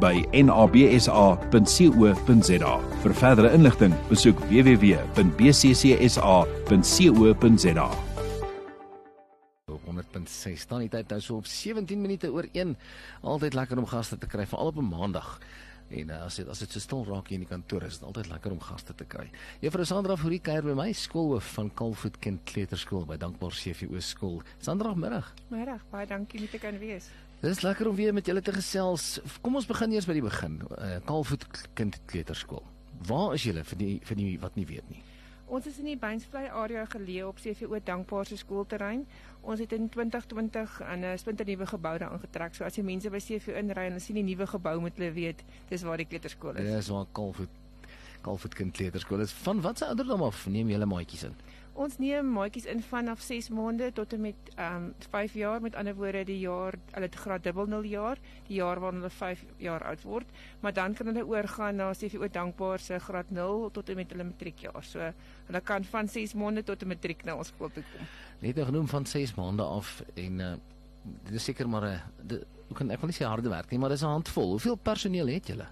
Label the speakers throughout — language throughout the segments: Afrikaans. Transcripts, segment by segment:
Speaker 1: by nabsa.co.za. Vir verdere inligting, besoek www.bccsa.co.za.
Speaker 2: op 100.6 staan die tyd nou so op 17 minute oor 1 altyd lekker om gaste te kry veral op 'n maandag en uh, as dit as dit so stil raak hier in die kantoor is dit altyd lekker om gaste te kry Juffrou Sandra Fourie kuier by my skoolhoof van Kalfoot Kind Kleuterskool by Dankbaar CVO skool Sandra middag.
Speaker 3: Middag, baie dankie om te kan wees.
Speaker 2: Dis lekker om weer met julle te gesels. Kom ons begin eers by die begin uh, Kalfoot Kind Kleuterskool. Waar is julle vir die vir die wat nie weet nie
Speaker 3: Ons is in die Beinsvlei area geleë op CVO Dankbaar se skoolterrein. Ons het in 2020 aan 'n splinternuwe gebou daar aangetrek. So as jy mense by CVO inry en hulle sien die nuwe gebou moet hulle weet dis waar die kleuterskool is.
Speaker 2: Dis waar Kalfoot Kalfoot Kind Kleuterskool is van watse ouderdom af neem julle maatjies in
Speaker 3: Ons neem maatjies in vanaf 6 maande tot en met ehm um, 5 jaar. Met ander woorde, die jaar hulle graad dubbel 0 jaar, die jaar wanneer hulle 5 jaar oud word, maar dan kan hulle oorgaan na CVO Dankbaar se graad 0 tot en met hulle matriekjaar. So hulle kan van 6 maande tot en matriek na ons skool toe kom.
Speaker 2: net nou genoem van 6 maande af en uh, dit is seker maar 'n hoe kan ek wil nie sê harde werk nie, maar dis 'n handvol. Hoeveel personeel het julle?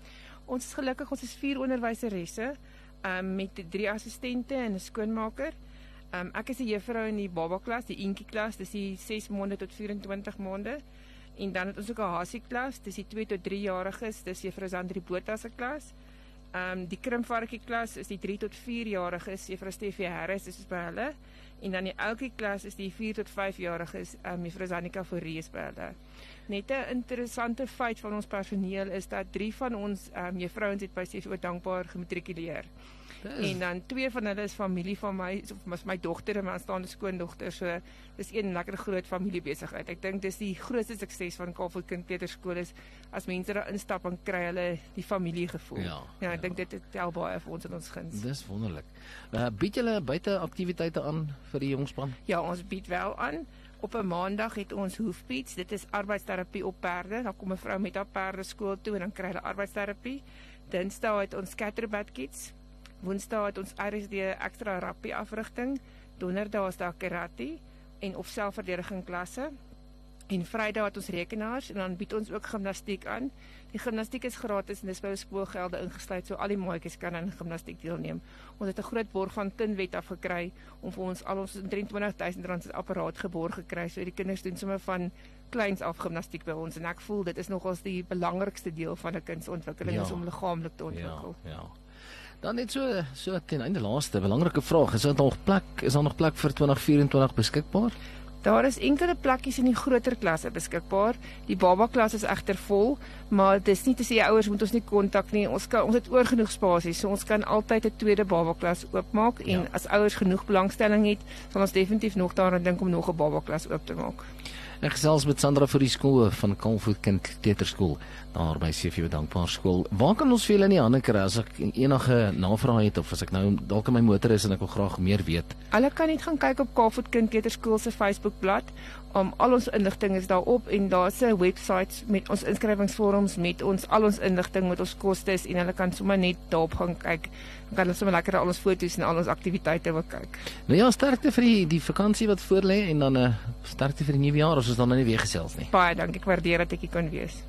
Speaker 3: Ons is gelukkig, ons is 4 onderwyseresse ehm um, met 3 assistente en 'n skoonmaker. Ehm um, ek is 'n juffrou in die baba klas, die eentjie klas, dis die 6 maande tot 24 maande. En dan het ons ook 'n hasie klas, dis die 2 tot 3 jariges, dis juffrou Sandri Botha se klas. Ehm um, die krimpvarkie klas is die 3 tot 4 jariges, juffrou Stefie Harris is by hulle. En dan die ouetjie klas is die 4 tot 5 jariges, ehm um, juffrou Zanika Forrie is by hulle. Net 'n interessante feit van ons personeel is dat 3 van ons ehm um, juffrouens het by CVO dankbaar gematrikuleer. En dan twee van hulle is familie van my, of is my dogter en my aanstaande skoondogter. So dis een lekker groot familiebesigheid. Ek dink dis die grootste sukses van Kaapstad Kind Peterskool is as mense daar instap en kry hulle die familiegevoel.
Speaker 2: Ja,
Speaker 3: ja ek
Speaker 2: ja.
Speaker 3: dink dit tel baie vir ons in ons guns.
Speaker 2: Dis wonderlik. Uh, bied julle buite aktiwiteite aan vir die jongspan?
Speaker 3: Ja, ons bied wel aan. Op 'n maandag het ons hoefpiets. Dit is arbeidsterapie op perde. Dan kom 'n vrou met haar perde skool toe en dan kry hulle arbeidsterapie. Dinsdae het ons scatterbed kits. Woensdae het ons RSD ekstra rappie afrigting. Donderdae is daar karate en of selfverdediging klasse. En Vrydag het ons rekenaars en dan bied ons ook gimnastiek aan. Die gimnastiek is gratis en dis by skoolgelde ingesluit, so al die maatjies kan aan gimnastiek deelneem. Ons het 'n groot borg van Kinwet af gekry om vir ons al ons 23000 rand se apparaat geborg gekry. So die kinders doen sommer van kleins af gimnastiek by ons en ek voel dit is nogals die belangrikste deel van 'n kind se ontwikkeling
Speaker 2: Ja.
Speaker 3: is om liggaamlik te ontwikkel.
Speaker 2: Ja, ja. Dan net so so ten einde laaste belangrike vraag, is daar nog plek is daar nog plek vir 2024 beskikbaar?
Speaker 3: Daar is enkele plekkies in die groter klasse beskikbaar. Die baba klas is egter vol, maar dis nie te sê ouers moet ons nie kontak nie. Ons kan ons het oor genoeg spasie, so ons kan altyd 'n tweede baba klas oopmaak en
Speaker 2: Ja.
Speaker 3: as ouers genoeg belangstelling het, sal ons definitief nog daaraan dink om nog 'n baba klas oop te maak.
Speaker 2: Ek gesels met Sandra vir die skool van Kalfoot Kind Kleuterskool daar by CVO Dankbaar skool. Waar kan ons vir julle in die hande kry as ek enige navrae het of as ek nou dalk in my motor is en ek wil graag meer weet?
Speaker 3: Hulle kan net gaan kyk op Kaapstad Kind Kleuterskool se Facebookblad. Um al ons inligting is daarop en daar's 'n webwerf met ons inskrywingsvorms met ons al ons inligting met ons kostes en hulle kan sommer net daarop gaan kyk. Dan kan hulle sommer lekker al ons foto's en al ons aktiwiteite wil kyk.
Speaker 2: Nou ja, sterkte vir die die vakansie wat voorlê en dan 'n uh, sterkte vir die nuwe jaar as ons dan nou nie weer gesels nie.
Speaker 3: Baie dankie, ek waardeer dat ek hier kon wees.